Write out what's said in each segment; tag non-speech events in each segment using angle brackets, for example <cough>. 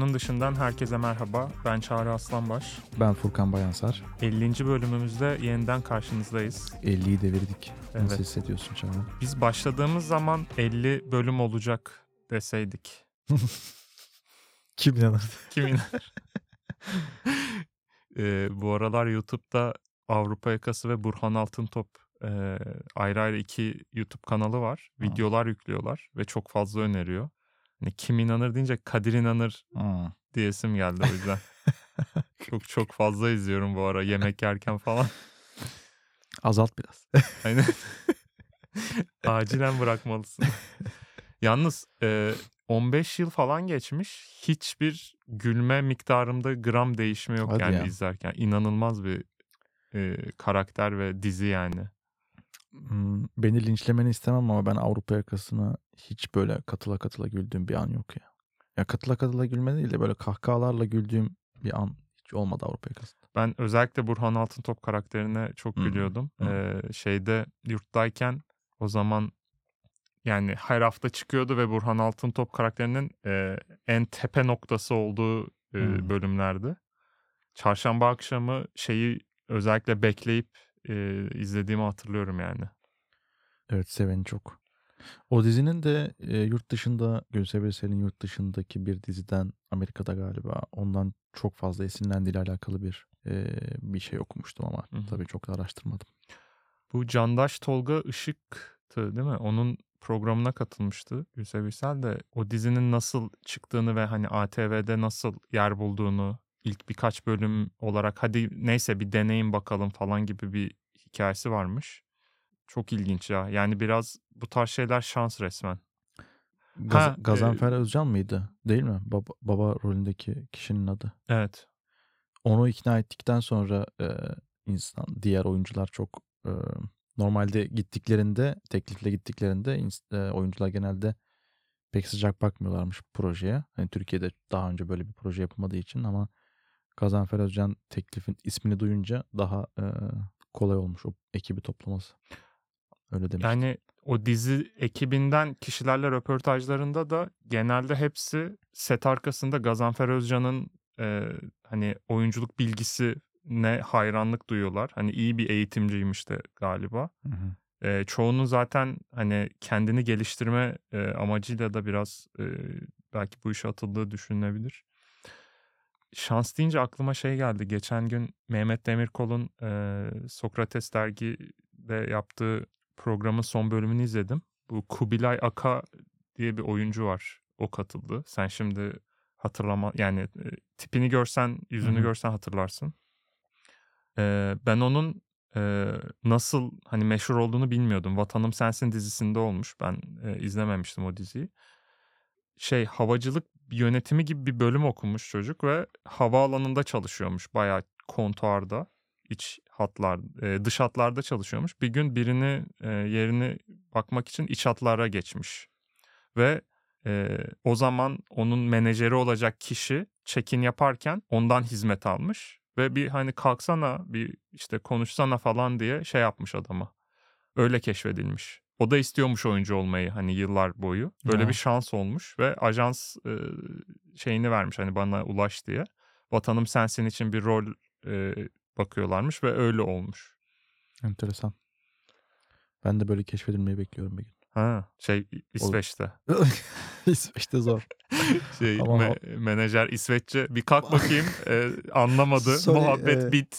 Konunun dışından herkese merhaba. Ben Çağrı Aslanbaş. Ben Furkan Bayansar. 50. bölümümüzde yeniden karşınızdayız. 50'yi devirdik. Evet. Nasıl hissediyorsun Çağrı? Biz başladığımız zaman 50 bölüm olacak deseydik. <laughs> Kim inanır? Kim inanır? Ee, bu aralar YouTube'da Avrupa Yakası ve Burhan Altıntop e, ayrı ayrı iki YouTube kanalı var. Videolar yüklüyorlar ve çok fazla öneriyor. Hani kim inanır deyince Kadir inanır Hmm. diyesim geldi o yüzden. <laughs> çok çok fazla izliyorum bu ara yemek yerken falan. <laughs> Azalt biraz. <laughs> Aynen. Acilen bırakmalısın. Yalnız e, 15 yıl falan geçmiş. Hiçbir gülme miktarımda gram değişme yok Hadi yani ya. izlerken. İnanılmaz bir e, karakter ve dizi yani. Hmm, Beni linçlemeni istemem ama ben Avrupa yakasına hiç böyle katıla katıla güldüğüm bir an yok ya. Ya katıla katıla gülme değil de böyle kahkahalarla güldüğüm bir an hiç olmadı Avrupa yakasında. Ben özellikle Burhan Altıntop karakterine çok Hı, gülüyordum. hı. E, şeyde yurttayken o zaman yani her hafta çıkıyordu ve Burhan Altıntop karakterinin e, en tepe noktası olduğu e, Hı. bölümlerdi. Çarşamba akşamı şeyi özellikle bekleyip e, izlediğimi hatırlıyorum yani. Evet seveni çok. O dizinin de e, yurt dışında Gülse Birsel'in yurt dışındaki bir diziden Amerika'da galiba ondan çok fazla esinlendiğiyle alakalı bir e, bir şey okumuştum ama Hı hı. tabii çok da araştırmadım. Bu Candaş Tolga Işık'tı değil mi? Onun programına katılmıştı Gülse Birsel de o dizinin nasıl çıktığını ve hani ATV'de nasıl yer bulduğunu ilk birkaç bölüm olarak hadi neyse bir deneyin bakalım falan gibi bir hikayesi varmış. Çok ilginç ya. Yani biraz bu tarz şeyler şans resmen. Gaz- Ha, Gazanfer Özcan mıydı? Değil mi? Baba, baba rolündeki kişinin adı. Evet. Onu ikna ettikten sonra e, insan diğer oyuncular çok e, normalde gittiklerinde teklifle gittiklerinde e, oyuncular genelde pek sıcak bakmıyorlarmış projeye. Hani Türkiye'de daha önce böyle bir proje yapılmadığı için ama Gazanfer Özcan teklifin ismini duyunca daha e, kolay olmuş o ekibi toplaması. Öyle demiş. Yani o dizi ekibinden kişilerle röportajlarında da genelde hepsi set arkasında Gazanfer Özcan'ın e, hani oyunculuk bilgisine hayranlık duyuyorlar. Hani iyi bir eğitimciymiş de galiba. Hı hı. E, çoğunun zaten hani kendini geliştirme e, amacıyla da biraz e, belki bu işe atıldığı düşünülebilir. Şans deyince aklıma şey geldi. Geçen gün Mehmet Demirkol'un e, Sokrates dergide yaptığı programın son bölümünü izledim. Bu Kubilay Aka diye bir oyuncu var. O katıldı. Sen şimdi hatırlama yani e, tipini görsen, yüzünü Hı hı. görsen hatırlarsın. E, ben onun e, nasıl hani meşhur olduğunu bilmiyordum. Vatanım Sensin dizisinde olmuş. Ben e, izlememiştim o diziyi. Şey havacılık yönetimi gibi bir bölüm okumuş çocuk ve havaalanında çalışıyormuş bayağı kontuarda iç hatlar e, dış hatlarda çalışıyormuş. Bir gün birini e, yerini bakmak için iç hatlara geçmiş. Ve e, o zaman onun menajeri olacak kişi check-in yaparken ondan hizmet almış ve bir hani kalksana bir işte konuşsana falan diye şey yapmış adama. Öyle keşfedilmiş. O da istiyormuş oyuncu olmayı hani yıllar boyu. Böyle Ya. bir şans olmuş ve ajans e, şeyini vermiş hani bana ulaş diye. Vatanım sensin için bir rol e, bakıyorlarmış ve öyle olmuş. Enteresan. Ben de böyle keşfedilmeyi bekliyorum bir gün. Ha şey İsveç'te. <laughs> İsveç'te zor. <laughs> Şey Ama me- menajer İsveççe bir kalk bakayım e, anlamadı <laughs> Sorry, muhabbet e, bit.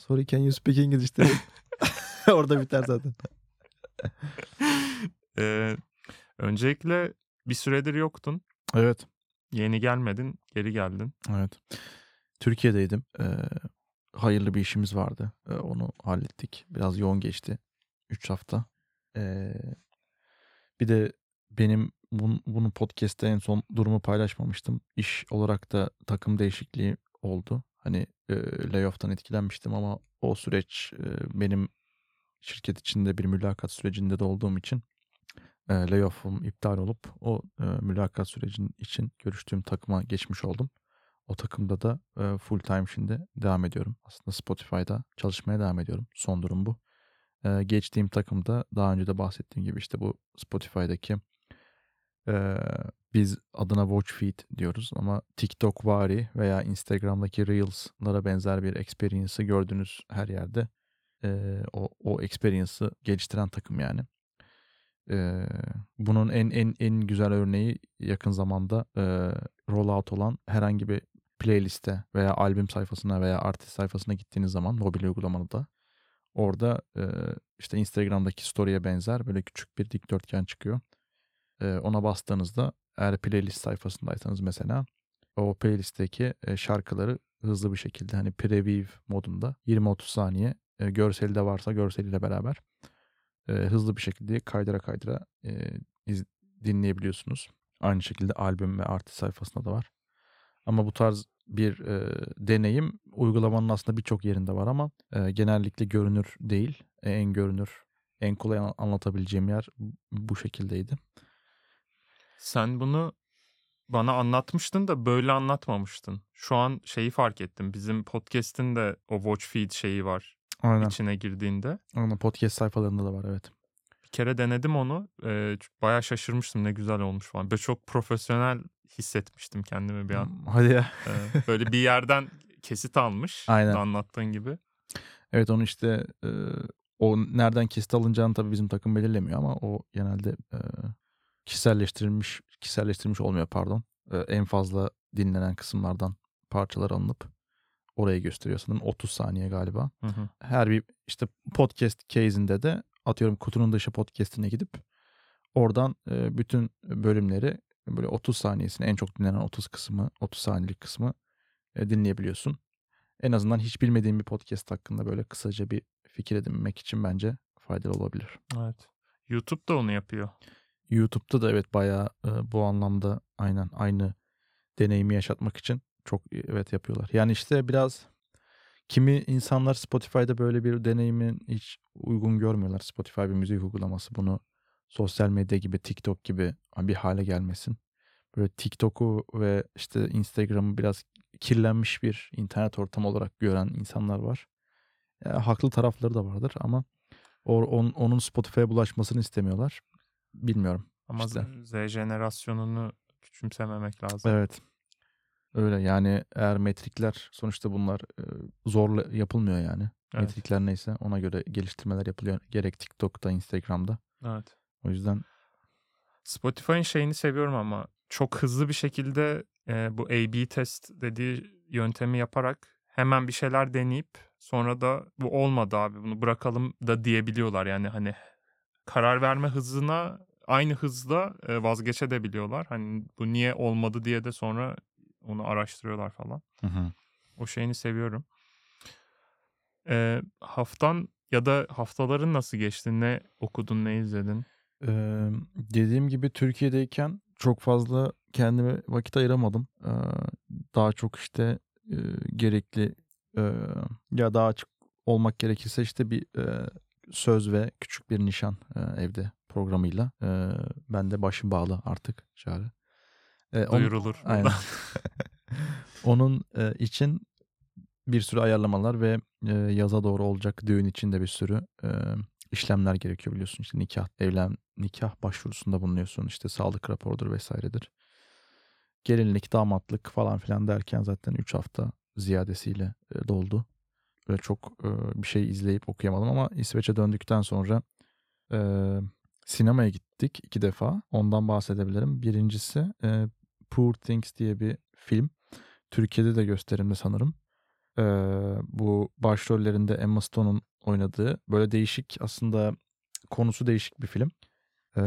Sorry can you speak English dedi. <laughs> Orada biter zaten. <laughs> E, öncelikle bir süredir yoktun. Evet. Yeni gelmedin geri geldin. Evet. Türkiye'deydim. Ee, hayırlı bir işimiz vardı. Ee, onu hallettik. Biraz yoğun geçti. 3 hafta. Ee, bir de benim bun, bunu podcast'te en son durumu paylaşmamıştım. İş olarak da takım değişikliği oldu. Hani e, layoff'tan etkilenmiştim ama o süreç e, benim şirket içinde bir mülakat sürecinde de olduğum için e, layoff'um iptal olup o e, mülakat sürecinin için görüştüğüm takıma geçmiş oldum. O takımda da e, full time şimdi devam ediyorum. Aslında Spotify'da çalışmaya devam ediyorum. Son durum bu. E, geçtiğim takımda daha önce de bahsettiğim gibi işte bu Spotify'daki e, biz adına watch feed diyoruz ama TikTok vari veya Instagram'daki Reels'lara benzer bir experience'ı gördüğünüz her yerde e, o, o experience'ı geliştiren takım yani. E, bunun en en en güzel örneği yakın zamanda e, rollout olan herhangi bir playliste veya albüm sayfasına veya artist sayfasına gittiğiniz zaman mobil uygulamada orada e, işte Instagram'daki story'e benzer böyle küçük bir dikdörtgen çıkıyor. E, ona bastığınızda eğer playlist sayfasındaysanız mesela o playlistteki şarkıları hızlı bir şekilde hani preview modunda 20-30 saniye e, görseli de varsa görseliyle beraber e, hızlı bir şekilde kaydıra kaydıra e, iz, dinleyebiliyorsunuz. Aynı şekilde albüm ve artist sayfasında da var. Ama bu tarz bir e, deneyim uygulamanın aslında birçok yerinde var ama e, genellikle görünür değil. E, en görünür, en kolay an- anlatabileceğim yer bu şekildeydi. Sen bunu bana anlatmıştın da böyle anlatmamıştın. Şu an şeyi fark ettim. Bizim podcast'in de o watch feed şeyi var Aynen. içine girdiğinde. Aynen podcast sayfalarında da var evet. Bir kere denedim onu. Ee, bayağı şaşırmıştım ne güzel olmuş falan. Böyle çok profesyonel hissetmiştim kendimi bir an. Hadi ya. Ee, böyle bir yerden kesit almış. <laughs> Aynen. Anlattığın gibi. Evet onu işte e, o nereden kesit alınacağını tabii bizim takım belirlemiyor ama o genelde e, kişiselleştirilmiş kişiselleştirilmiş olmuyor pardon. E, en fazla dinlenen kısımlardan parçalar alınıp oraya gösteriyor sanırım 30 saniye galiba. Hı hı. Her bir işte podcast case'inde de atıyorum kutunun dışı podcast'ine gidip oradan e, bütün bölümleri böyle 30 saniyesini en çok dinlenen 30 kısmı 30 saniyelik kısmı e, dinleyebiliyorsun. En azından hiç bilmediğin bir podcast hakkında böyle kısaca bir fikir edinmek için bence faydalı olabilir. Evet. YouTube da onu yapıyor. YouTube'da da evet bayağı e, bu anlamda aynen aynı deneyimi yaşatmak için çok e, evet yapıyorlar. Yani işte biraz kimi insanlar Spotify'da böyle bir deneyimin hiç uygun görmüyorlar. Spotify bir müzik uygulaması bunu sosyal medya gibi TikTok gibi bir hale gelmesin. Böyle TikTok'u ve işte Instagram'ı biraz kirlenmiş bir internet ortamı olarak gören insanlar var. Ya, haklı tarafları da vardır ama o, on- onun Spotify'a bulaşmasını istemiyorlar. Bilmiyorum. Ama İşte. Z jenerasyonunu küçümsememek lazım. Evet. Öyle yani eğer metrikler sonuçta bunlar e, zorla yapılmıyor yani. Evet. Metrikler neyse ona göre geliştirmeler yapılıyor. Gerek TikTok'ta, Instagram'da. Evet. O yüzden Spotify'ın şeyini seviyorum ama çok hızlı bir şekilde e, bu A-B test dediği yöntemi yaparak hemen bir şeyler deneyip sonra da bu olmadı abi bunu bırakalım da diyebiliyorlar. Yani hani karar verme hızına aynı hızda vazgeçebiliyorlar. Hani bu niye olmadı diye de sonra onu araştırıyorlar falan. O şeyini seviyorum. E, haftan ya da haftaların nasıl geçti? Ne okudun, ne izledin? Ee, dediğim gibi Türkiye'deyken çok fazla kendime vakit ayıramadım. Ee, daha çok işte e, gerekli e, ya daha açık olmak gerekirse işte bir e, söz ve küçük bir nişan e, evde programıyla. E, ben de başım bağlı artık çağrı. E, onun- Duyurulur. Aynen. <laughs> Onun e, için bir sürü ayarlamalar ve e, yaza doğru olacak düğün için de bir sürü e, işlemler gerekiyor biliyorsun. İşte nikah, evlen, nikah başvurusunda bulunuyorsun. İşte sağlık raporudur vesairedir. Gelinlik, damatlık falan filan derken zaten 3 hafta ziyadesiyle e, doldu. Böyle çok e, bir şey izleyip okuyamadım ama İsveç'e döndükten sonra e, sinemaya gittik iki defa. Ondan bahsedebilirim. Birincisi e, Poor Things diye bir film. Türkiye'de de gösterimde sanırım. Ee, bu başrollerinde Emma Stone'un oynadığı böyle değişik aslında konusu değişik bir film. Ee,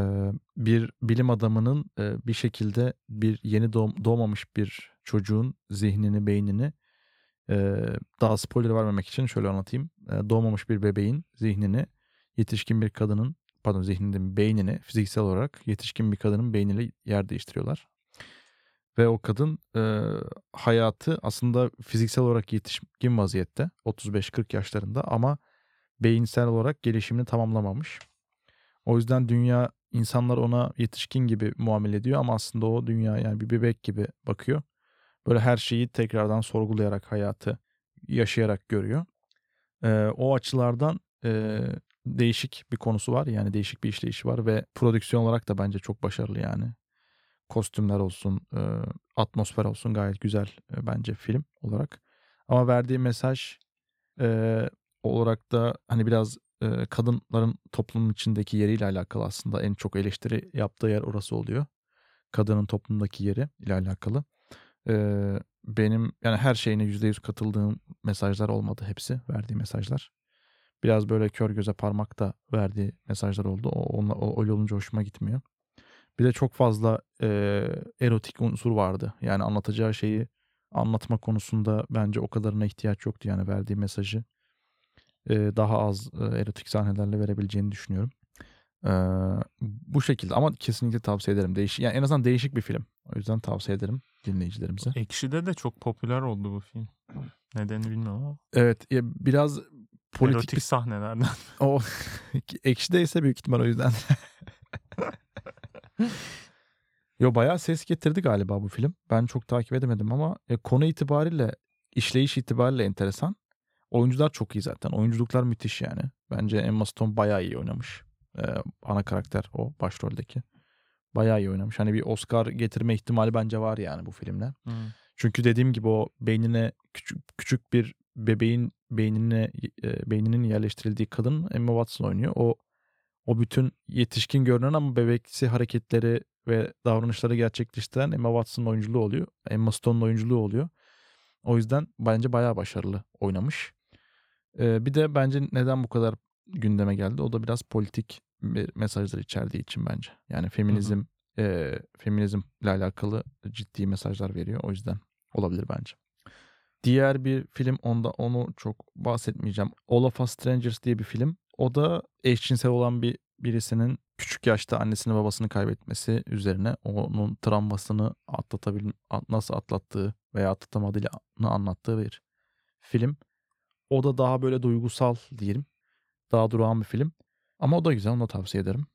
bir bilim adamının e, bir şekilde bir yeni doğ- doğmamış bir çocuğun zihnini, beynini e, daha spoiler vermemek için şöyle anlatayım. E, doğmamış bir bebeğin zihnini yetişkin bir kadının pardon zihninin beynini fiziksel olarak yetişkin bir kadının beyniyle yer değiştiriyorlar. Ve o kadın e, hayatı aslında fiziksel olarak yetişkin vaziyette 35-40 yaşlarında ama beyinsel olarak gelişimini tamamlamamış. O yüzden dünya insanlar ona yetişkin gibi muamele ediyor ama aslında o dünya yani bir bebek gibi bakıyor. Böyle her şeyi tekrardan sorgulayarak hayatı yaşayarak görüyor. E, o açılardan e, değişik bir konusu var yani değişik bir işleyişi var ve prodüksiyon olarak da bence çok başarılı yani kostümler olsun, e, atmosfer olsun gayet güzel e, bence film olarak. Ama verdiği mesaj e, olarak da hani biraz e, kadınların toplumun içindeki yeriyle alakalı aslında en çok eleştiri yaptığı yer orası oluyor. Kadının toplumdaki yeri ile alakalı. E, benim yani her şeyine %100 katıldığım mesajlar olmadı hepsi verdiği mesajlar. Biraz böyle kör göze parmak da verdiği mesajlar oldu. O, onunla, o öyle olunca hoşuma gitmiyor. Bir de çok fazla e, erotik unsur vardı. Yani anlatacağı şeyi anlatma konusunda bence o kadarına ihtiyaç yoktu. Yani verdiği mesajı e, daha az e, erotik sahnelerle verebileceğini düşünüyorum. E, bu şekilde ama kesinlikle tavsiye ederim. Değiş yani en azından değişik bir film. O yüzden tavsiye ederim dinleyicilerimize. Ekşi'de de çok popüler oldu bu film. Nedenini bilmiyorum ama. Evet ya biraz politik Erotik bir sahnelerden. o <laughs> ekşideyse büyük ihtimal o yüzden. <laughs> Yo bayağı ses getirdi galiba bu film. Ben çok takip edemedim ama e, konu itibariyle, işleyiş itibariyle enteresan. Oyuncular çok iyi zaten. Oyunculuklar müthiş yani. Bence Emma Stone bayağı iyi oynamış. Ee, ana karakter o başroldeki. Bayağı iyi oynamış. Hani bir Oscar getirme ihtimali bence var yani bu filmle. Hmm. Çünkü dediğim gibi o beynine küçük, küçük bir bebeğin beynine e, beyninin yerleştirildiği kadın Emma Watson oynuyor. O o bütün yetişkin görünen ama bebeksi hareketleri ve davranışları gerçekleştiren Emma Watson'ın oyunculuğu oluyor. Emma Stone'un oyunculuğu oluyor. O yüzden bence bayağı başarılı oynamış. Ee, bir de bence neden bu kadar gündeme geldi? O da biraz politik bir mesajlar içerdiği için bence. Yani feminizm e, feminizmle alakalı ciddi mesajlar veriyor. O yüzden olabilir bence. Diğer bir film onda onu çok bahsetmeyeceğim. All of Us Strangers diye bir film. O da eşcinsel olan bir birisinin küçük yaşta annesini babasını kaybetmesi üzerine onun travmasını atlatabil nasıl atlattığı veya atlatamadığını anlattığı bir film. O da daha böyle duygusal diyelim. Daha durağan bir film. Ama o da güzel. Onu da tavsiye ederim.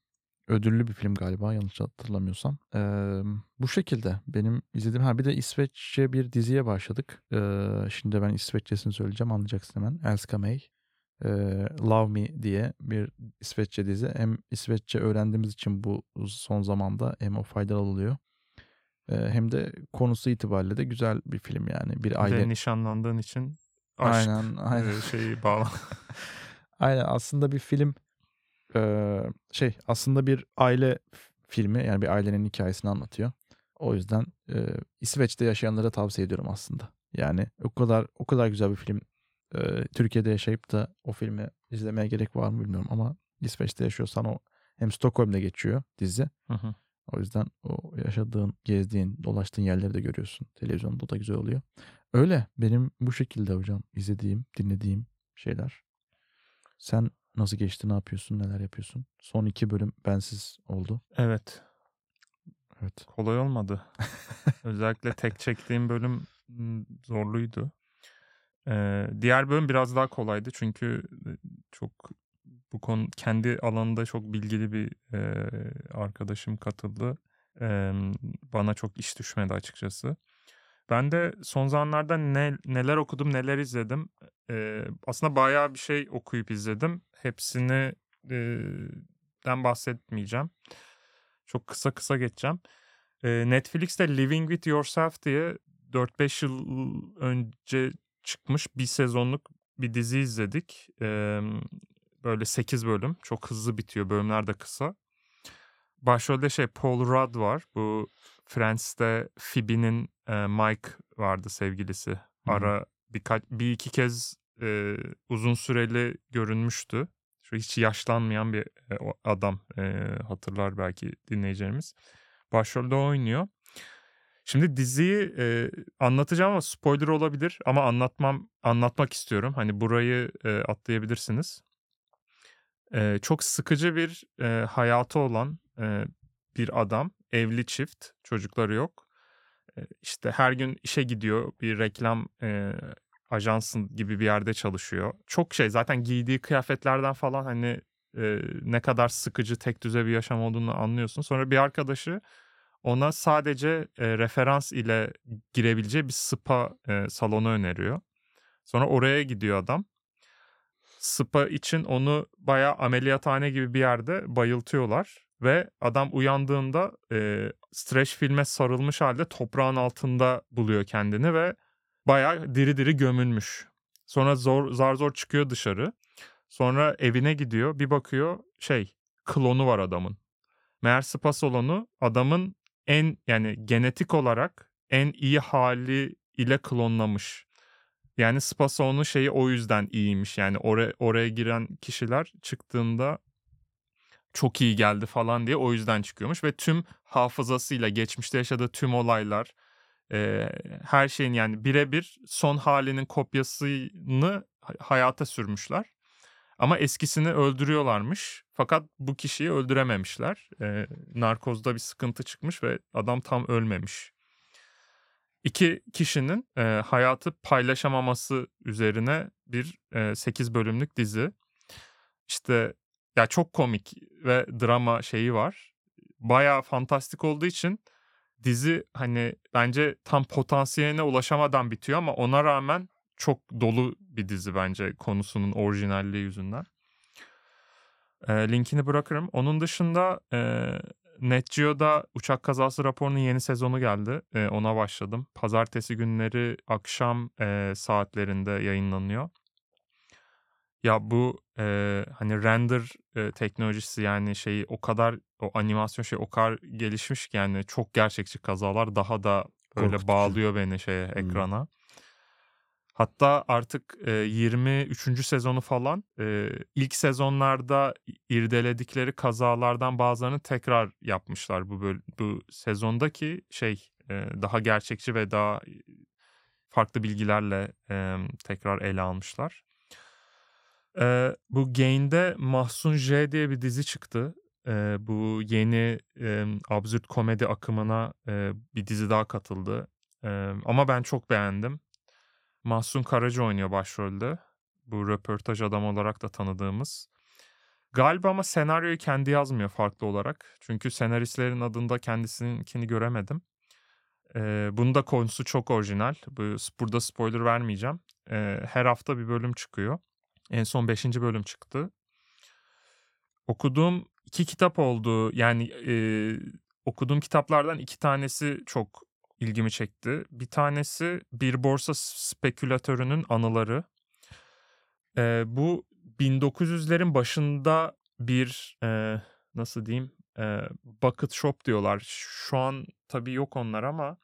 Ödüllü bir film galiba yanlış hatırlamıyorsam. Ee, bu şekilde benim izlediğim ha bir de İsveççe bir diziye başladık. Ee, şimdi ben İsveççesini söyleyeceğim anlayacaksın hemen. Elska May. Ee, Love Me diye bir İsveççe dizi. Hem İsveççe öğrendiğimiz için bu son zamanda hem o faydalı oluyor. Ee, hem de konusu itibariyle de güzel bir film yani. Bir aile... Ve nişanlandığın için aşk Aynen, aynen. e, şeyi bağlı. <laughs> Aynen aslında bir film eee, şey aslında bir aile filmi yani bir ailenin hikayesini anlatıyor. O yüzden eee, İsveç'te yaşayanlara tavsiye ediyorum aslında. Yani o kadar o kadar güzel bir film eee, Türkiye'de yaşayıp da o filmi izlemeye gerek var mı bilmiyorum ama İsveç'te yaşıyorsan o hem Stockholm'da geçiyor dizi. Hı hı. O yüzden o yaşadığın, gezdiğin, dolaştığın yerleri de görüyorsun. Televizyonda o da güzel oluyor. Öyle. Benim bu şekilde hocam izlediğim, dinlediğim şeyler. Sen nasıl geçti, ne yapıyorsun, neler yapıyorsun? Son iki bölüm bensiz oldu. Evet. Evet. Kolay olmadı. <laughs> Özellikle tek çektiğim bölüm zorluydu. Ee, diğer bölüm biraz daha kolaydı çünkü çok bu konu kendi alanında çok bilgili bir e, arkadaşım katıldı. E, bana çok iş düşmedi açıkçası. Ben de son zamanlarda ne, neler okudum, neler izledim. E, aslında bayağı bir şey okuyup izledim. Hepsini e, den bahsetmeyeceğim. Çok kısa kısa geçeceğim. E, Netflix'te Living With Yourself diye 4-5 yıl önce çıkmış bir sezonluk bir dizi izledik. E, böyle 8 bölüm. Çok hızlı bitiyor. Bölümler de kısa. Başrolde şey Paul Rudd var. Bu Friends'te Phoebe'nin e, Mike vardı sevgilisi. hı. Ara birkaç bir iki kez e, uzun süreli görünmüştü. Şu hiç yaşlanmayan bir e, adam e, hatırlar belki dinleyicilerimiz. Başrolde oynuyor. Şimdi diziyi e, anlatacağım ama spoiler olabilir ama anlatmam anlatmak istiyorum. Hani burayı e, atlayabilirsiniz. E, çok sıkıcı bir e, hayatı olan e, bir adam, evli çift, çocukları yok. E, işte her gün işe gidiyor, bir reklam e, ajansın gibi bir yerde çalışıyor. Çok şey zaten giydiği kıyafetlerden falan hani e, ne kadar sıkıcı tek düze bir yaşam olduğunu anlıyorsun. Sonra bir arkadaşı ona sadece e, referans ile girebileceği bir spa e, salonu öneriyor. Sonra oraya gidiyor adam. Spa için onu bayağı ameliyathane gibi bir yerde bayıltıyorlar. ve adam uyandığında e, streç filme sarılmış halde toprağın altında buluyor kendini ve bayağı diri diri gömülmüş. Sonra zor zar zor çıkıyor dışarı. Sonra evine gidiyor. Bir bakıyor şey klonu var adamın. Meğer spa salonu adamın en yani genetik olarak en iyi hali ile klonlamış. Yani spa salonu şeyi o yüzden iyiymiş. Yani oraya, oraya giren kişiler çıktığında çok iyi geldi falan diye o yüzden çıkıyormuş. Ve tüm hafızasıyla geçmişte yaşadığı tüm olaylar e, her şeyin yani birebir son halinin kopyasını hayata sürmüşler. Ama eskisini öldürüyorlarmış. Fakat bu kişiyi öldürememişler. E, narkozda bir sıkıntı çıkmış ve adam tam ölmemiş. İki kişinin e, hayatı paylaşamaması üzerine bir e, 8 bölümlük dizi. İşte ya çok komik ve drama şeyi var. Bayağı fantastik olduğu için dizi hani bence tam potansiyeline ulaşamadan bitiyor ama ona rağmen çok dolu bir dizi bence konusunun orijinalliği yüzünden. E, linkini bırakırım. Onun dışında e, Net Geo'da uçak kazası raporunun yeni sezonu geldi. E, ona başladım. Pazartesi günleri akşam e, saatlerinde yayınlanıyor. Ya bu e, hani render e, teknolojisi yani şeyi o kadar o animasyon şey o kadar gelişmiş ki yani çok gerçekçi kazalar daha da böyle Korkutucu. bağlıyor beni şeye Hmm. Hatta artık e, 23. sezonu falan e, ilk sezonlarda irdeledikleri kazalardan bazılarını tekrar yapmışlar bu böl- bu sezondaki şey e, daha gerçekçi ve daha farklı bilgilerle e, tekrar ele almışlar. E, bu Gain'de Mahsun J diye bir dizi çıktı. E, bu yeni e, absürt komedi akımına e, bir dizi daha katıldı. E, ama ben çok beğendim. Mahsun Karaca oynuyor başrolde. Bu röportaj adam olarak da tanıdığımız. Galiba ama senaryoyu kendi yazmıyor farklı olarak. Çünkü senaristlerin adında kendisininkini göremedim. Ee, bunun da konusu çok orijinal. Bu, burada spoiler vermeyeceğim. Ee, her hafta bir bölüm çıkıyor. En son 5. bölüm çıktı. Okuduğum iki kitap oldu. Yani e, okuduğum kitaplardan iki tanesi çok ilgimi çekti. Bir tanesi bir borsa spekülatörünün anıları. Ee, bu 1900'lerin başında bir e, nasıl diyeyim e, bucket shop diyorlar. Şu an tabii yok onlar ama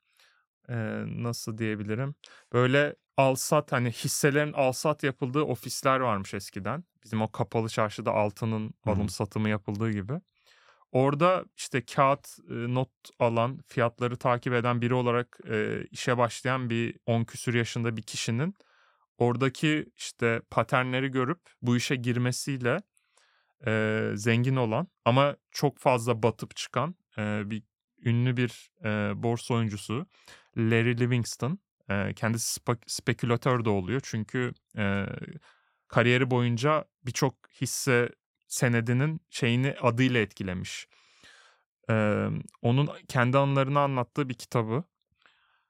e, nasıl diyebilirim? Böyle alsat hani hisselerin alsat yapıldığı ofisler varmış eskiden. Bizim o kapalı çarşıda altının alım satımı yapıldığı gibi. Orada işte kağıt e, not alan, fiyatları takip eden biri olarak e, işe başlayan bir 10 küsür yaşında bir kişinin oradaki işte paternleri görüp bu işe girmesiyle e, zengin olan ama çok fazla batıp çıkan e, bir ünlü bir e, borsa oyuncusu Larry Livingston. E, kendisi spa- spekülatör de oluyor çünkü e, kariyeri boyunca birçok hisse senedinin şeyini adıyla etkilemiş. Ee, onun kendi anılarını anlattığı bir kitabı.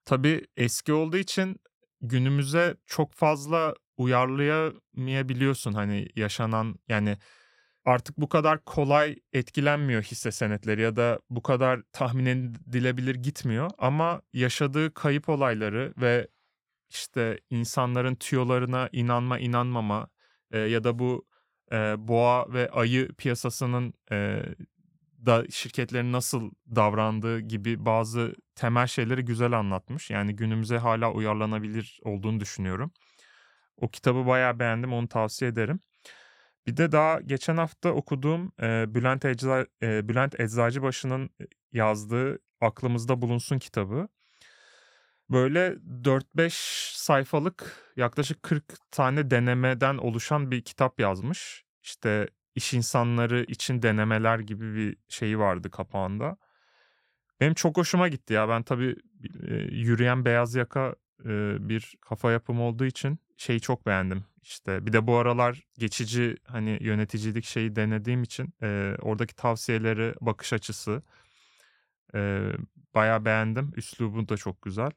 Tabii eski olduğu için günümüze çok fazla uyarlayamayabiliyorsun hani yaşanan yani artık bu kadar kolay etkilenmiyor hisse senetleri ya da bu kadar tahmin edilebilir gitmiyor ama yaşadığı kayıp olayları ve işte insanların tüyolarına inanma inanmama e, ya da bu e, boğa ve ayı piyasasının e, da şirketlerin nasıl davrandığı gibi bazı temel şeyleri güzel anlatmış. Yani günümüze hala uyarlanabilir olduğunu düşünüyorum. O kitabı bayağı beğendim, onu tavsiye ederim. Bir de daha geçen hafta okuduğum e, Bülent, Ecza, e, Bülent Eczacıbaşı'nın yazdığı Aklımızda Bulunsun kitabı. Böyle 4-5 sayfalık yaklaşık 40 tane denemeden oluşan bir kitap yazmış. İşte iş insanları için denemeler gibi bir şeyi vardı kapağında. Benim çok hoşuma gitti ya. Ben tabii e, yürüyen beyaz yaka e, bir kafa yapım olduğu için şeyi çok beğendim. İşte bir de bu aralar geçici hani yöneticilik şeyi denediğim için e, oradaki tavsiyeleri, bakış açısı e, bayağı beğendim. Üslubu da çok güzel.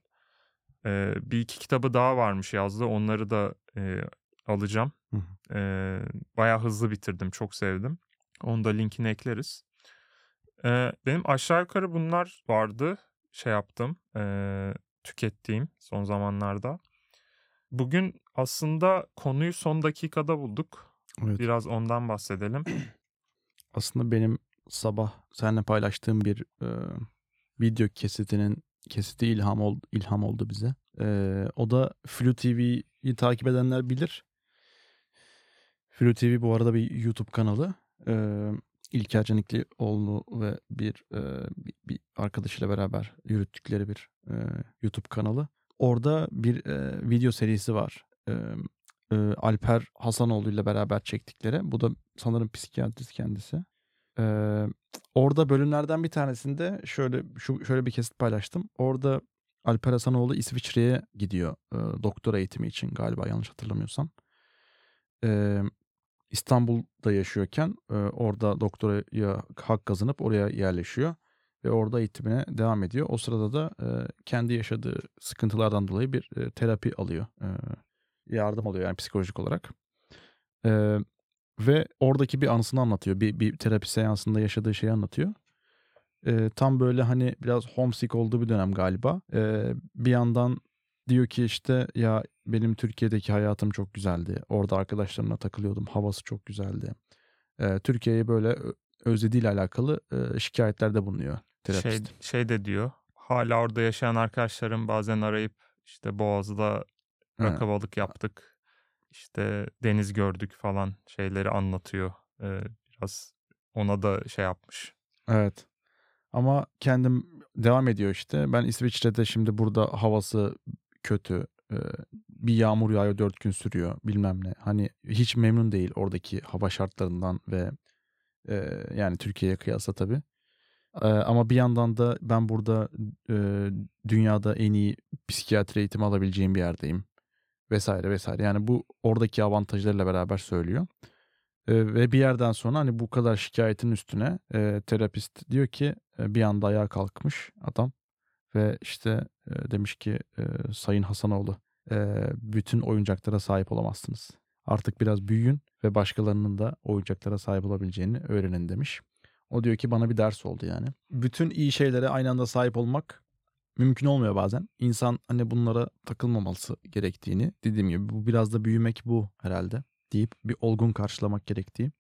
E, bir iki kitabı daha varmış yazdı. Onları da e, alacağım. E, bayağı hızlı bitirdim. Çok sevdim. Onu da linkini ekleriz. Eee, benim aşağı yukarı bunlar vardı. Şey yaptım, eee, tükettiğim son zamanlarda. Bugün aslında konuyu son dakikada bulduk. Evet. Biraz ondan bahsedelim. Aslında benim sabah seninle paylaştığım bir e, video kesitinin kesiti ilham oldu, ilham oldu bize. E, o da Flu TV'yi takip edenler bilir. Flu TV bu arada bir YouTube kanalı. E, İlker Caniklioğlu ve bir, e, bir, bir arkadaşıyla beraber yürüttükleri bir e, YouTube kanalı. Orada bir e, video serisi var. E, e, Alper Hasanoğlu ile beraber çektikleri. Bu da sanırım psikiyatrist kendisi. Ee, orada bölümlerden bir tanesinde şöyle şu şöyle bir kesit paylaştım. Orada Alper Hasanoğlu İsviçre'ye gidiyor e, doktora eğitimi için galiba yanlış hatırlamıyorsam. Ee, İstanbul'da yaşıyorken e, orada doktoraya hak kazanıp oraya yerleşiyor ve orada eğitimine devam ediyor. O sırada da e, kendi yaşadığı sıkıntılardan dolayı bir e, terapi alıyor. E, yardım alıyor yani psikolojik olarak. E, ve oradaki bir anısını anlatıyor. Bir, bir terapi seansında yaşadığı şeyi anlatıyor. E, tam böyle hani biraz homesick olduğu bir dönem galiba. E, bir yandan diyor ki işte ya benim Türkiye'deki hayatım çok güzeldi. Orada arkadaşlarımla takılıyordum. Havası çok güzeldi. E, Türkiye'yi böyle özlediğiyle alakalı e, şikayetlerde bulunuyor Şey, terapist. şey de diyor. Hala orada yaşayan arkadaşlarım bazen arayıp işte Boğaz'da Ha, rakı balık yaptık. İşte deniz gördük falan şeyleri anlatıyor. Eee, biraz ona da şey yapmış. Evet. Ama kendim devam ediyor işte. Ben İsviçre'de şimdi burada havası kötü. Ee, bir yağmur yağıyor dört gün sürüyor bilmem ne. Hani hiç memnun değil oradaki hava şartlarından ve e, yani Türkiye'ye kıyasla tabii. Ee, ama bir yandan da ben burada e, dünyada en iyi psikiyatri eğitimi alabileceğim bir yerdeyim. Vesaire vesaire. Yani bu oradaki avantajlarıyla beraber söylüyor. Ee, ve bir yerden sonra hani bu kadar şikayetin üstüne e, terapist diyor ki e, bir anda ayağa kalkmış adam ve işte e, demiş ki e, Sayın Hasanoğlu e, bütün oyuncaklara sahip olamazsınız. Artık biraz büyüyün ve başkalarının da oyuncaklara sahip olabileceğini öğrenin demiş. O diyor ki bana bir ders oldu yani. Bütün iyi şeylere aynı anda sahip olmak mümkün olmuyor bazen. İnsan hani bunlara takılmaması gerektiğini dediğim gibi bu biraz da büyümek bu herhalde deyip bir olgun karşılamak gerektiği.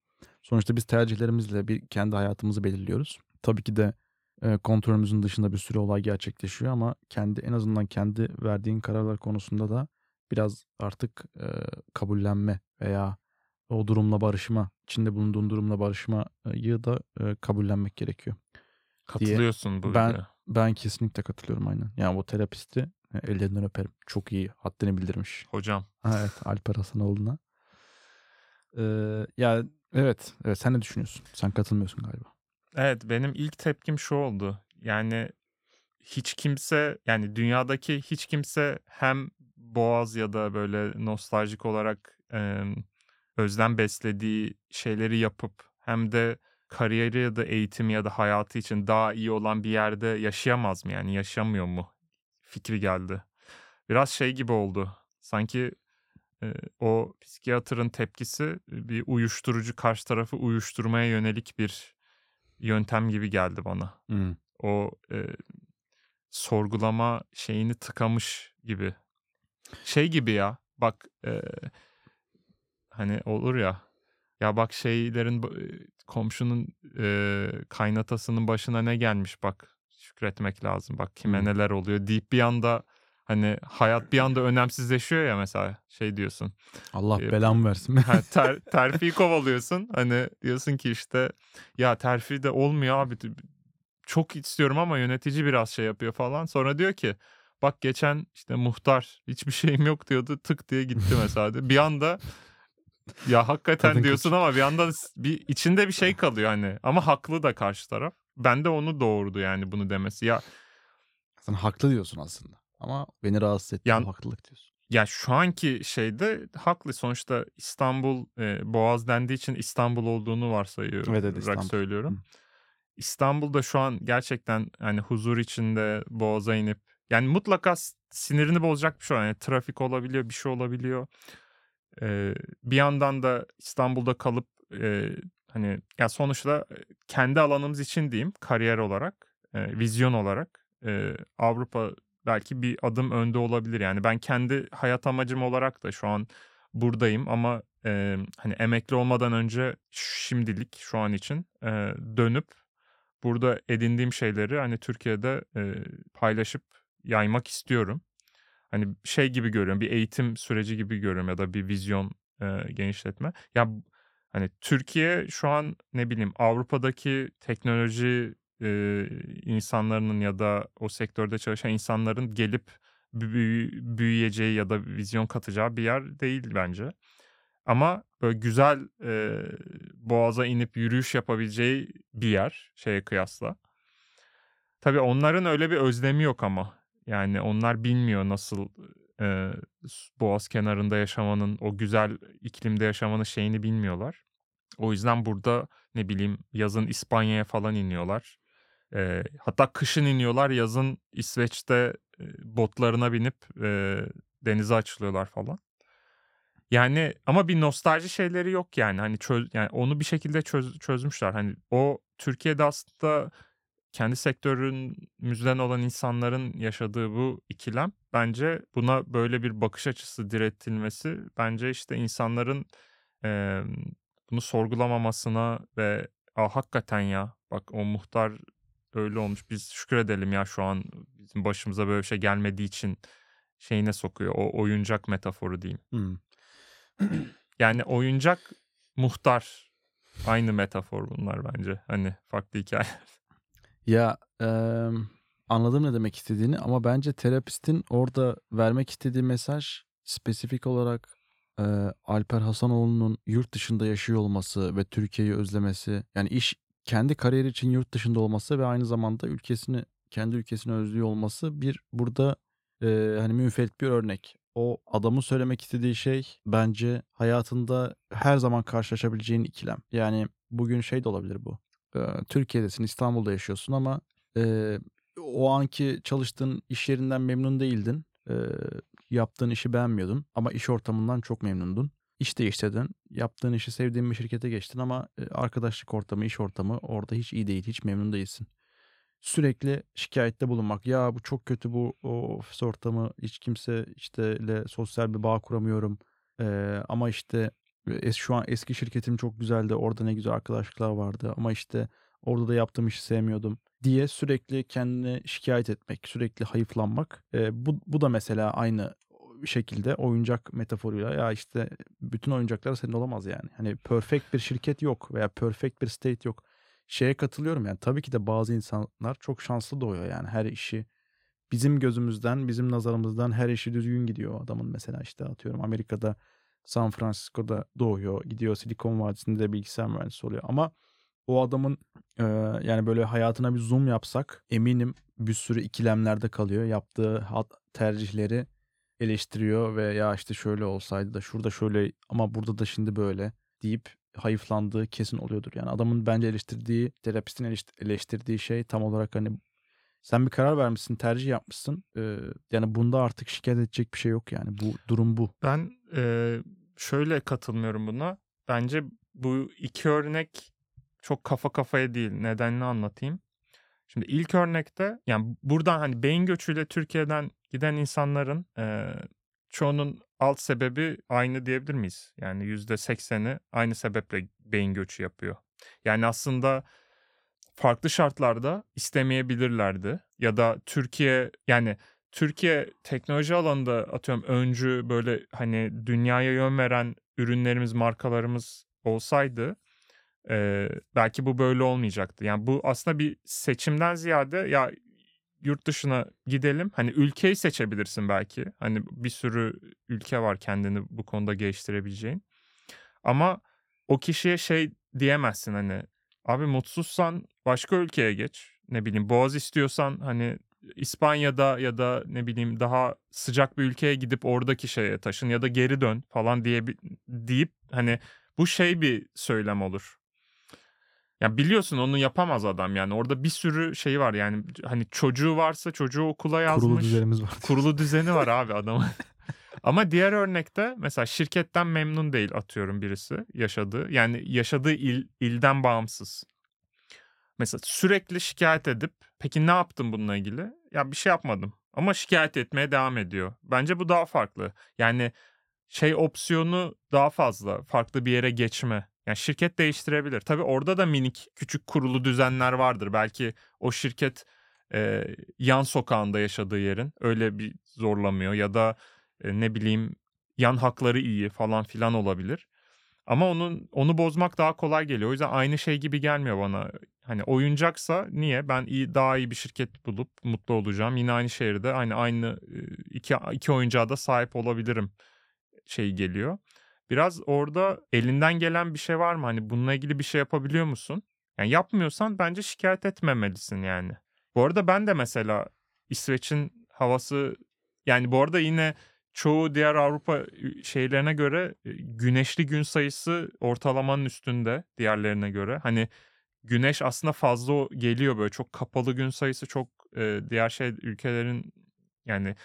Sonuçta biz tercihlerimizle bir kendi hayatımızı belirliyoruz. Tabii ki de e, kontrolümüzün dışında bir sürü olay gerçekleşiyor ama kendi en azından kendi verdiğin kararlar konusunda da biraz artık e, kabullenme veya o durumla barışma, içinde bulunduğun durumla barışmayı da e, kabullenmek gerekiyor. Katılıyorsun bu Ben. Ben kesinlikle katılıyorum aynen. Yani bu terapisti e, ellerinden öperim. Çok iyi haddini bildirmiş. Hocam. Ha, evet Alper Hasanoğlu'na. Ee, ya evet, evet sen ne düşünüyorsun? Sen katılmıyorsun galiba. Evet benim ilk tepkim şu oldu. Yani hiç kimse yani dünyadaki hiç kimse hem Boğaz ya da böyle nostaljik olarak em, özlem beslediği şeyleri yapıp hem de kariyeri ya da eğitimi ya da hayatı için daha iyi olan bir yerde yaşayamaz mı yani yaşamıyor mu fikri geldi. Biraz şey gibi oldu. Sanki e, o psikiyatrın tepkisi bir uyuşturucu karşı tarafı uyuşturmaya yönelik bir yöntem gibi geldi bana. O e, sorgulama şeyini tıkamış gibi. Şey gibi ya bak e, hani olur ya ya bak şeylerin komşunun e, kaynatasının başına ne gelmiş bak şükretmek lazım bak kime Hmm. neler oluyor deyip bir anda hani hayat bir anda önemsizleşiyor ya mesela şey diyorsun Allah E, belamı versin. <laughs> Ter, terfiyi kovalıyorsun. Hani diyorsun ki işte ya terfi de olmuyor abi. Çok istiyorum ama yönetici biraz şey yapıyor falan. Sonra diyor ki bak geçen işte muhtar hiçbir şeyim yok diyordu. Tık diye gitti <laughs> mesela. Bir anda ya hakikaten Kadın diyorsun ama bir anda bir içinde bir şey kalıyor hani. Ama haklı da karşı taraf. Ben de onu doğurdu yani bunu demesi. Ya Sen haklı diyorsun aslında. Ama beni rahatsız etti Yan- o haklılık diyorsun. Ya şu anki şeyde haklı. Sonuçta İstanbul e, Boğaz dendiği için İstanbul olduğunu varsayıyorum. Evet, evet, İstanbul. söylüyorum. Hı. İstanbul'da şu an gerçekten hani huzur içinde Boğaz'a inip yani mutlaka sinirini bozacak bir şey var. Yani trafik olabiliyor, bir şey olabiliyor. E, bir yandan da İstanbul'da kalıp e, hani ya sonuçta kendi alanımız için diyeyim kariyer olarak, e, vizyon olarak e, Avrupa belki bir adım önde olabilir. Yani ben kendi hayat amacım olarak da şu an buradayım ama e, hani emekli olmadan önce şimdilik şu an için e, dönüp burada edindiğim şeyleri hani Türkiye'de e, paylaşıp yaymak istiyorum. Hani şey gibi görüyorum, bir eğitim süreci gibi görüyorum ya da bir vizyon e, genişletme. Ya hani Türkiye şu an ne bileyim Avrupa'daki teknoloji e, insanlarının ya da o sektörde çalışan insanların gelip büyü- büyüyeceği ya da vizyon katacağı bir yer değil bence. Ama böyle güzel e, boğaza inip yürüyüş yapabileceği bir yer şeye kıyasla. Tabii onların öyle bir özlemi yok ama. Yani onlar bilmiyor nasıl e, boğaz kenarında yaşamanın, o güzel iklimde yaşamanın şeyini bilmiyorlar. O yüzden burada ne bileyim yazın İspanya'ya falan iniyorlar. E, hatta kışın iniyorlar, yazın İsveç'te botlarına binip e, denize açılıyorlar falan. Yani ama bir nostalji şeyleri yok yani. Hani çöz, yani onu bir şekilde çöz, çözmüşler. Hani o Türkiye'de aslında kendi sektörümüzden olan insanların yaşadığı bu ikilem bence buna böyle bir bakış açısı direttilmesi bence işte insanların e, bunu sorgulamamasına ve Aa, hakikaten ya bak o muhtar öyle olmuş biz şükredelim ya şu an bizim başımıza böyle bir şey gelmediği için şeyine sokuyor o oyuncak metaforu diyeyim. Hmm. <clears throat> Yani oyuncak muhtar aynı metafor bunlar bence hani farklı hikaye. Ya eee, anladım ne demek istediğini ama bence terapistin orada vermek istediği mesaj spesifik olarak eee, Alper Hasanoğlu'nun yurt dışında yaşıyor olması ve Türkiye'yi özlemesi yani iş kendi kariyeri için yurt dışında olması ve aynı zamanda ülkesini kendi ülkesini özlüyor olması bir burada eee, hani münferit bir örnek. O adamın söylemek istediği şey bence hayatında her zaman karşılaşabileceğin ikilem. Yani bugün şey de olabilir bu. Türkiye'desin, İstanbul'da yaşıyorsun ama eee, o anki çalıştığın iş yerinden memnun değildin. Eee, yaptığın işi beğenmiyordun ama iş ortamından çok memnundun. İş değiştirdin. Yaptığın işi sevdiğin bir şirkete geçtin ama e, arkadaşlık ortamı, iş ortamı orada hiç iyi değil, hiç memnun değilsin. Sürekli şikayette bulunmak. Ya bu çok kötü bu ofis ortamı. Hiç kimse işte ile sosyal bir bağ kuramıyorum. Eee, ama işte es, şu an eski şirketim çok güzeldi. Orada ne güzel arkadaşlıklar vardı. Ama işte orada da yaptığım işi sevmiyordum diye sürekli kendini şikayet etmek, sürekli hayıflanmak. Eee, bu, bu da mesela aynı şekilde oyuncak metaforuyla ya işte bütün oyuncaklar senin olamaz yani. Hani perfect bir şirket yok veya perfect bir state yok. Şeye katılıyorum yani tabii ki de bazı insanlar çok şanslı doğuyor yani her işi bizim gözümüzden, bizim nazarımızdan her işi düzgün gidiyor adamın mesela işte atıyorum Amerika'da San Francisco'da doğuyor, gidiyor Silikon Vadisi'nde de bilgisayar mühendisi oluyor ama o adamın e, yani böyle hayatına bir zoom yapsak eminim bir sürü ikilemlerde kalıyor. Yaptığı tercihleri eleştiriyor ve ya işte şöyle olsaydı da şurada şöyle ama burada da şimdi böyle deyip hayıflandığı kesin oluyordur. Yani adamın bence eleştirdiği, terapistin eleşt- eleştirdiği şey tam olarak hani sen bir karar vermişsin, tercih yapmışsın. Ee, yani bunda artık şikayet edecek bir şey yok yani. Bu durum bu. Ben e, şöyle katılmıyorum buna. Bence bu iki örnek çok kafa kafaya değil. Nedenini anlatayım. Şimdi ilk örnekte yani buradan hani beyin göçüyle Türkiye'den giden insanların e, çoğunun alt sebebi aynı diyebilir miyiz? Yani yüzde sekseni aynı sebeple beyin göçü yapıyor. Yani aslında farklı şartlarda istemeyebilirlerdi. Ya da Türkiye yani Türkiye teknoloji alanında atıyorum öncü böyle hani dünyaya yön veren ürünlerimiz, markalarımız olsaydı e, belki bu böyle olmayacaktı. Yani bu aslında bir seçimden ziyade ya yurt dışına gidelim. Hani ülkeyi seçebilirsin belki. Hani bir sürü ülke var kendini bu konuda geliştirebileceğin. Ama o kişiye şey diyemezsin hani abi mutsuzsan başka ülkeye geç. Ne bileyim Boğaz istiyorsan hani İspanya'da ya da ne bileyim daha sıcak bir ülkeye gidip oradaki şeye taşın ya da geri dön falan diye deyip hani bu şey bir söylem olur. Ya biliyorsun onu yapamaz adam yani. Orada bir sürü şey var yani hani çocuğu varsa çocuğu okula yazmış. Kurulu düzenimiz var. Kurulu düzeni var <laughs> abi adamın. Ama diğer örnekte mesela şirketten memnun değil atıyorum birisi yaşadığı. Yani yaşadığı il, ilden bağımsız. Mesela sürekli şikayet edip peki ne yaptın bununla ilgili? Ya bir şey yapmadım ama şikayet etmeye devam ediyor. Bence bu daha farklı. Yani şey opsiyonu daha fazla. Farklı bir yere geçme. Yani şirket değiştirebilir. Tabii orada da minik küçük kurulu düzenler vardır. Belki o şirket e, yan sokağında yaşadığı yerin öyle bir zorlamıyor ya da e, ne bileyim yan hakları iyi falan filan olabilir. Ama onun onu bozmak daha kolay geliyor. O yüzden aynı şey gibi gelmiyor bana. Hani oyuncaksa niye? Ben iyi daha iyi bir şirket bulup mutlu olacağım. Yine aynı şehirde aynı aynı iki iki oyuncağa da sahip olabilirim şey geliyor. Biraz orada elinden gelen bir şey var mı? Hani bununla ilgili bir şey yapabiliyor musun? Yani yapmıyorsan bence şikayet etmemelisin yani. Bu arada ben de mesela İsveç'in havası yani bu arada yine çoğu diğer Avrupa şeylerine göre güneşli gün sayısı ortalamanın üstünde diğerlerine göre. Hani güneş aslında fazla geliyor böyle çok kapalı gün sayısı çok e, diğer şey ülkelerin yani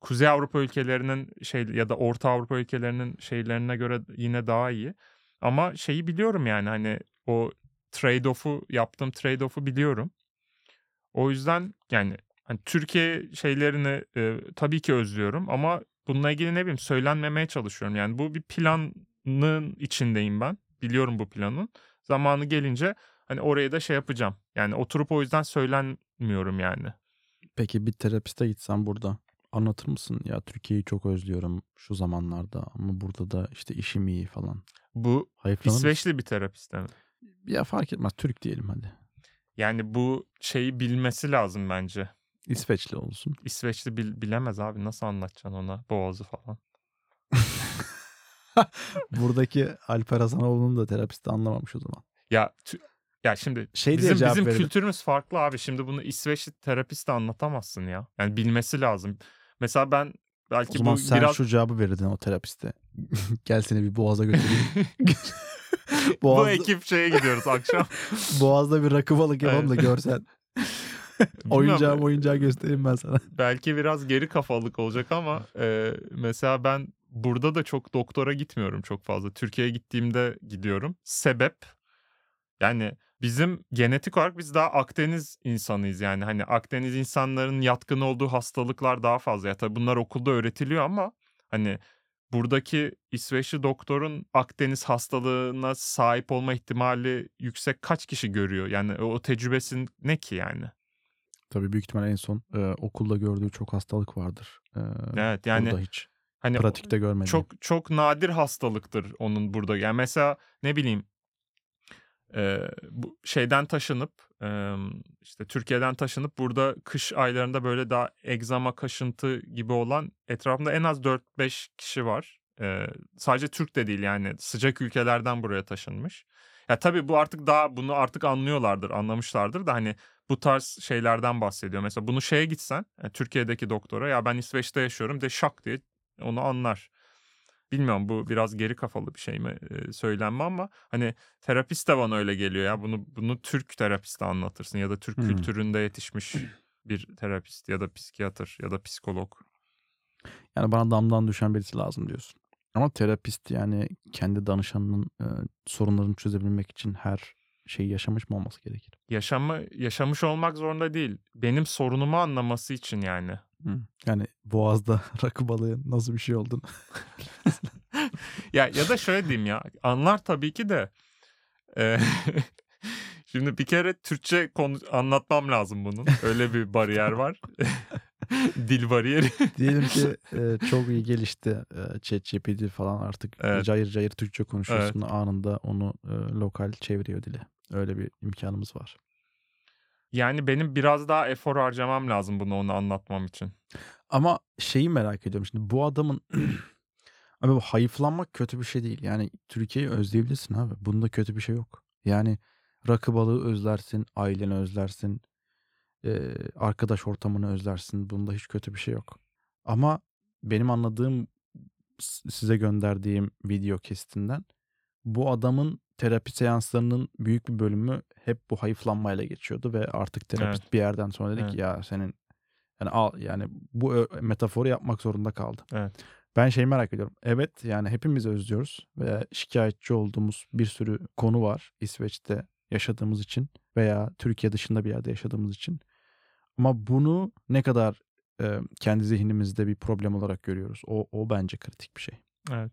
Kuzey Avrupa ülkelerinin şey ya da Orta Avrupa ülkelerinin şeylerine göre yine daha iyi. Ama şeyi biliyorum yani hani o trade-off'u yaptığım trade-off'u biliyorum. O yüzden yani hani Türkiye şeylerini e, tabii ki özlüyorum ama bununla ilgili ne bileyim söylenmemeye çalışıyorum. Yani bu bir planın içindeyim ben. Biliyorum bu planın. Zamanı gelince hani oraya da şey yapacağım. Yani oturup o yüzden söylenmiyorum yani. Peki bir terapiste gitsen burada anlatır mısın? Ya Türkiye'yi çok özlüyorum şu zamanlarda ama burada da işte işim iyi falan. Bu Hayıflanır mısın? İsveçli bir terapist mi? Ya fark etmez. Türk diyelim hadi. Yani bu şeyi bilmesi lazım bence. İsveçli olsun. İsveçli bil- bilemez abi nasıl anlatacaksın ona boğazı falan. <laughs> Buradaki Alper Hasanoğlu'nun da terapisti anlamamış o zaman. Ya tü- ya şimdi Şey diye bizim cevap bizim verelim. kültürümüz farklı abi. Şimdi bunu İsveçli terapist de anlatamazsın ya. Yani bilmesi lazım. Mesela ben O belki zaman bu sen biraz şu cevabı verirdin o terapiste. <laughs> Gel seni bir boğaza götüreyim. <laughs> bu Boğazda, ekip şeye gidiyoruz akşam. boğazda bir rakı balık yapalım da görsen. Oyuncağı oyuncağı göstereyim ben sana. <laughs> belki biraz geri kafalık olacak ama e, mesela ben burada da çok doktora gitmiyorum çok fazla. Türkiye'ye gittiğimde gidiyorum. Sebep yani bizim genetik olarak biz daha Akdeniz insanıyız yani hani Akdeniz insanların yatkın olduğu hastalıklar daha fazla. Ya tabii bunlar okulda öğretiliyor ama hani buradaki İsveçli doktorun Akdeniz hastalığına sahip olma ihtimali yüksek kaç kişi görüyor? Yani o tecrübesin ne ki yani? Tabii büyük ihtimal en son e, okulda gördüğü çok hastalık vardır. E, Evet yani burada hiç hani pratikte görmediği. çok çok nadir hastalıktır onun burada. Yani mesela ne bileyim e, bu şeyden taşınıp e, işte Türkiye'den taşınıp burada kış aylarında böyle daha egzama kaşıntı gibi olan etrafımda en az 4-5 kişi var. E, sadece Türk de değil yani sıcak ülkelerden buraya taşınmış. Ya tabii bu artık daha bunu artık anlıyorlardır, anlamışlardır da hani bu tarz şeylerden bahsediyor. Mesela bunu şeye gitsen, yani Türkiye'deki doktora ya ben İsveç'te yaşıyorum de şak diye onu anlar. Bilmiyorum bu biraz geri kafalı bir şey mi e, söylenme ama hani terapist de bana öyle geliyor ya. Bunu bunu Türk terapiste anlatırsın ya da Türk Hmm. kültüründe yetişmiş bir terapist ya da psikiyatr ya da psikolog. Yani bana damdan düşen birisi lazım diyorsun. Ama terapist yani kendi danışanının e, sorunlarını çözebilmek için her şeyi yaşamış mı olması gerekir? Yaşamı yaşamış olmak zorunda değil. Benim sorunumu anlaması için yani. Hı. Yani boğazda <laughs> rakı balığı nasıl bir şey olduğunu. <laughs> ya ya da şöyle diyeyim ya. Anlar tabii ki de. e, <laughs> Şimdi bir kere Türkçe konu anlatmam lazım bunun. Öyle bir bariyer var. Dil bariyeri. Diyelim ki e, çok iyi gelişti e, ChatGPT falan artık Evet. cayır cayır Türkçe konuşuyorsun anında onu e, lokal çeviriyor dile. Öyle bir imkanımız var. Yani benim biraz daha efor harcamam lazım bunu onu anlatmam için. Ama şeyi merak ediyorum şimdi bu adamın <clears throat> abi bu hayıflanmak kötü bir şey değil. Yani Türkiye'yi özleyebilirsin abi. Bunda kötü bir şey yok. Yani rakı balığı özlersin, aileni özlersin, arkadaş ortamını özlersin. Bunda hiç kötü bir şey yok. Ama benim anladığım size gönderdiğim video kestinden bu adamın terapi seanslarının büyük bir bölümü hep bu hayıflanmayla geçiyordu ve artık terapist bir yerden sonra dedi Evet. ki ya senin yani al yani bu metaforu yapmak zorunda kaldı. Evet. Ben şeyi merak ediyorum. Evet yani hepimiz özlüyoruz veya şikayetçi olduğumuz bir sürü konu var İsveç'te yaşadığımız için veya Türkiye dışında bir yerde yaşadığımız için. Ama bunu ne kadar e, kendi zihnimizde bir problem olarak görüyoruz. O, o bence kritik bir şey. Evet.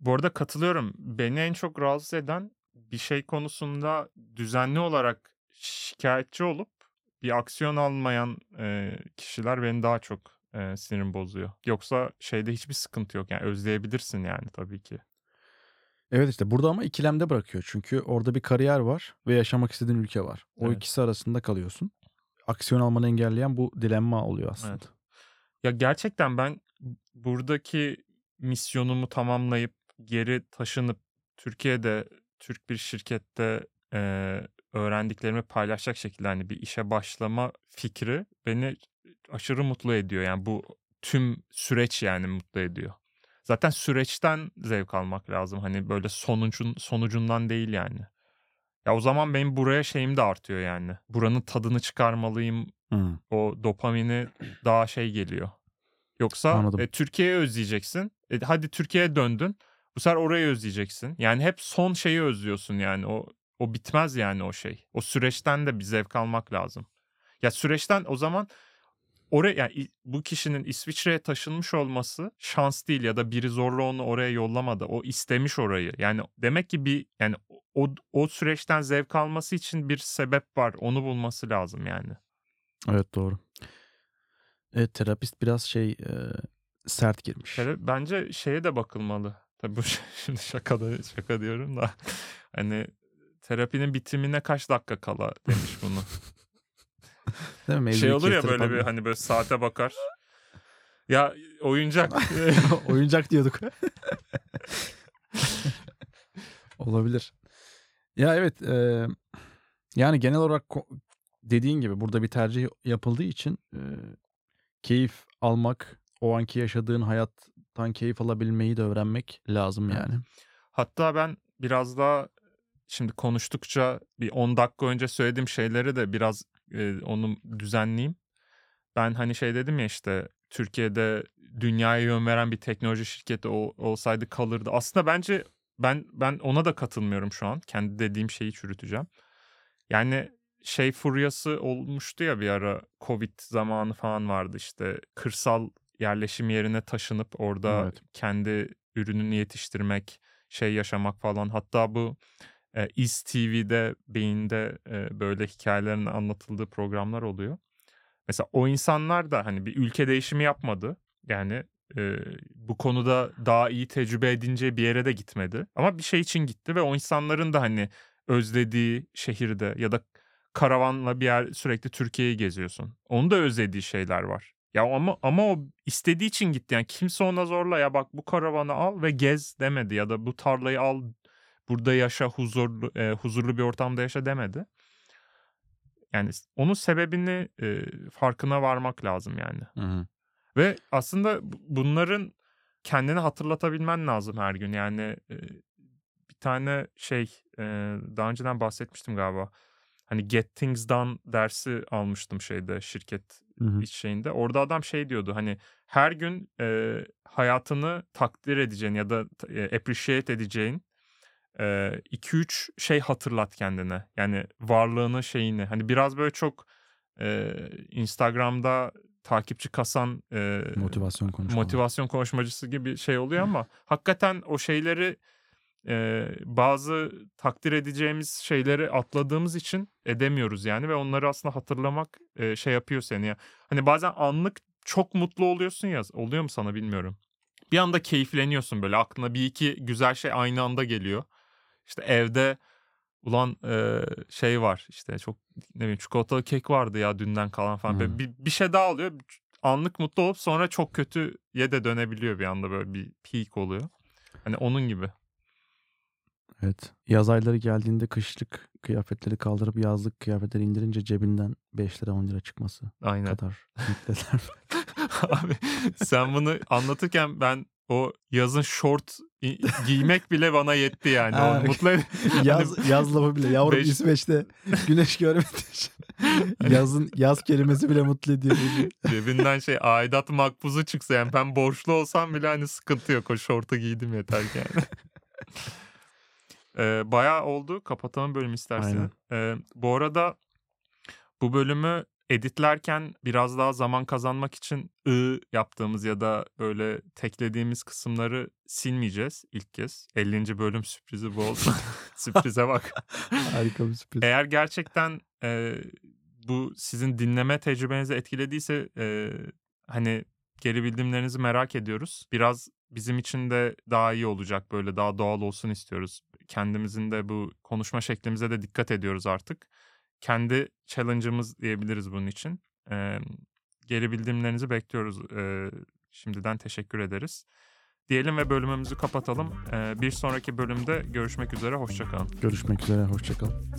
Bu arada katılıyorum. Beni en çok rahatsız eden bir şey konusunda düzenli olarak şikayetçi olup bir aksiyon almayan e, kişiler beni daha çok e, sinirim bozuyor. Yoksa şeyde hiçbir sıkıntı yok. Yani özleyebilirsin yani tabii ki. Evet işte burada ama ikilemde bırakıyor. Çünkü orada bir kariyer var ve yaşamak istediğin ülke var. O Evet. ikisi arasında kalıyorsun. Aksiyon almanı engelleyen bu dilemma oluyor aslında. Evet. Ya gerçekten ben buradaki misyonumu tamamlayıp geri taşınıp Türkiye'de Türk bir şirkette e, öğrendiklerimi paylaşacak şekilde hani bir işe başlama fikri beni aşırı mutlu ediyor. Yani bu tüm süreç yani mutlu ediyor. Zaten süreçten zevk almak lazım. Hani böyle sonucun sonucundan değil yani. Ya o zaman benim buraya şeyim de artıyor yani. Buranın tadını çıkarmalıyım. Hı. O dopamini daha şey geliyor. Yoksa Anladım. e, Türkiye'yi özleyeceksin. E, hadi Türkiye'ye döndün. Bu sefer orayı özleyeceksin. Yani hep son şeyi özlüyorsun yani. O o bitmez yani o şey. O süreçten de bir zevk almak lazım. Ya süreçten o zaman oraya yani bu kişinin İsviçre'ye taşınmış olması şans değil ya da biri zorla onu oraya yollamadı. O istemiş orayı. Yani demek ki bir yani o o süreçten zevk alması için bir sebep var. Onu bulması lazım yani. Evet doğru. Evet terapist biraz şey e, sert girmiş. Bence şeye de bakılmalı. Tabii bu <laughs> şimdi şaka da şaka diyorum da hani terapinin bitimine kaç dakika kala demiş bunu. <laughs> Değil mi? şey olur ya böyle bir hani böyle saate bakar. Ya oyuncak <laughs> Oyuncak diyorduk. Olabilir. Ya evet e, yani genel olarak dediğin gibi burada bir tercih yapıldığı için e, keyif almak, o anki yaşadığın hayattan keyif alabilmeyi de öğrenmek lazım yani. Hatta ben biraz daha şimdi konuştukça bir 10 dakika önce söylediğim şeyleri de biraz e, onu düzenleyeyim. Ben hani şey dedim ya işte Türkiye'de dünyaya yön veren bir teknoloji şirketi ol- olsaydı kalırdı. Aslında bence ben ben ona da katılmıyorum şu an. Kendi dediğim şeyi çürüteceğim. Yani şey furyası olmuştu ya bir ara Covid zamanı falan vardı işte kırsal yerleşim yerine taşınıp orada Evet. kendi ürününü yetiştirmek, şey yaşamak falan. Hatta bu e, İz TV'de, Beyin'de e, böyle hikayelerin anlatıldığı programlar oluyor. Mesela o insanlar da hani bir ülke değişimi yapmadı. Yani e, bu konuda daha iyi tecrübe edince bir yere de gitmedi. Ama bir şey için gitti ve o insanların da hani özlediği şehirde ya da karavanla bir yer sürekli Türkiye'yi geziyorsun. Onun da özlediği şeyler var. Ya ama ama o istediği için gitti. Yani kimse ona zorla ya bak bu karavanı al ve gez demedi ya da bu tarlayı al burada yaşa huzurlu e, huzurlu bir ortamda yaşa demedi. Yani onun sebebini e, farkına varmak lazım yani. Ve aslında bu- bunların kendini hatırlatabilmen lazım her gün. Yani e, bir tane şey e, daha önceden bahsetmiştim galiba. Hani Get Things Done dersi almıştım şeyde şirket Hı hı. iç şeyinde. Orada adam şey diyordu hani her gün e, hayatını takdir edeceğin ya da e, appreciate edeceğin 2-3 şey hatırlat kendine. Yani varlığını şeyini. Hani biraz böyle çok e, Instagram'da takipçi kasan e, Motivasyon konuşmaları. motivasyon konuşmacısı gibi şey oluyor ama hakikaten o şeyleri e, bazı takdir edeceğimiz şeyleri atladığımız için edemiyoruz yani ve onları aslında hatırlamak e, şey yapıyor seni ya. Hani bazen anlık çok mutlu oluyorsun ya oluyor mu sana bilmiyorum. Bir anda keyifleniyorsun böyle aklına bir iki güzel şey aynı anda geliyor. İşte evde ulan e, şey var işte çok ne bileyim çikolatalı kek vardı ya dünden kalan falan. Hmm. bir, bir şey daha oluyor. Anlık mutlu olup sonra çok kötüye de dönebiliyor bir anda böyle bir peak oluyor. Hani onun gibi. Evet. Yaz ayları geldiğinde kışlık kıyafetleri kaldırıp yazlık kıyafetleri indirince cebinden 5 lira 10 lira çıkması Aynen. kadar. <laughs> Abi sen bunu anlatırken ben o yazın i- giymek bile bana yetti yani. Ha, O <laughs> mutlu ed- yaz, yaz lafı bile. Yavrum Beş- İsveç'te güneş görmediği için <laughs> Yazın yaz kelimesi bile mutlu ediyor. Cebinden şey aidat makbuzu çıksa yani ben borçlu olsam bile hani sıkıntı yok. O şortu giydim yeter ki yani. Ee, bayağı oldu. Kapatalım bölümü istersen. Ee, bu arada bu bölümü editlerken biraz daha zaman kazanmak için ı yaptığımız ya da böyle teklediğimiz kısımları silmeyeceğiz ilk kez. 50. bölüm sürprizi bu oldu. <laughs> Sürprize bak. Harika bir sürpriz. Eğer gerçekten e, bu sizin dinleme tecrübenizi etkilediyse e, hani geri bildirimlerinizi merak ediyoruz. Biraz bizim için de daha iyi olacak böyle daha doğal olsun istiyoruz. Kendimizin de bu konuşma şeklimize de dikkat ediyoruz artık. Kendi challenge'ımız diyebiliriz bunun için. E, geri bildirimlerinizi bekliyoruz. E, şimdiden teşekkür ederiz. Diyelim ve bölümümüzü kapatalım. E, bir sonraki bölümde görüşmek üzere. Hoşçakalın. Görüşmek üzere. Hoşçakalın.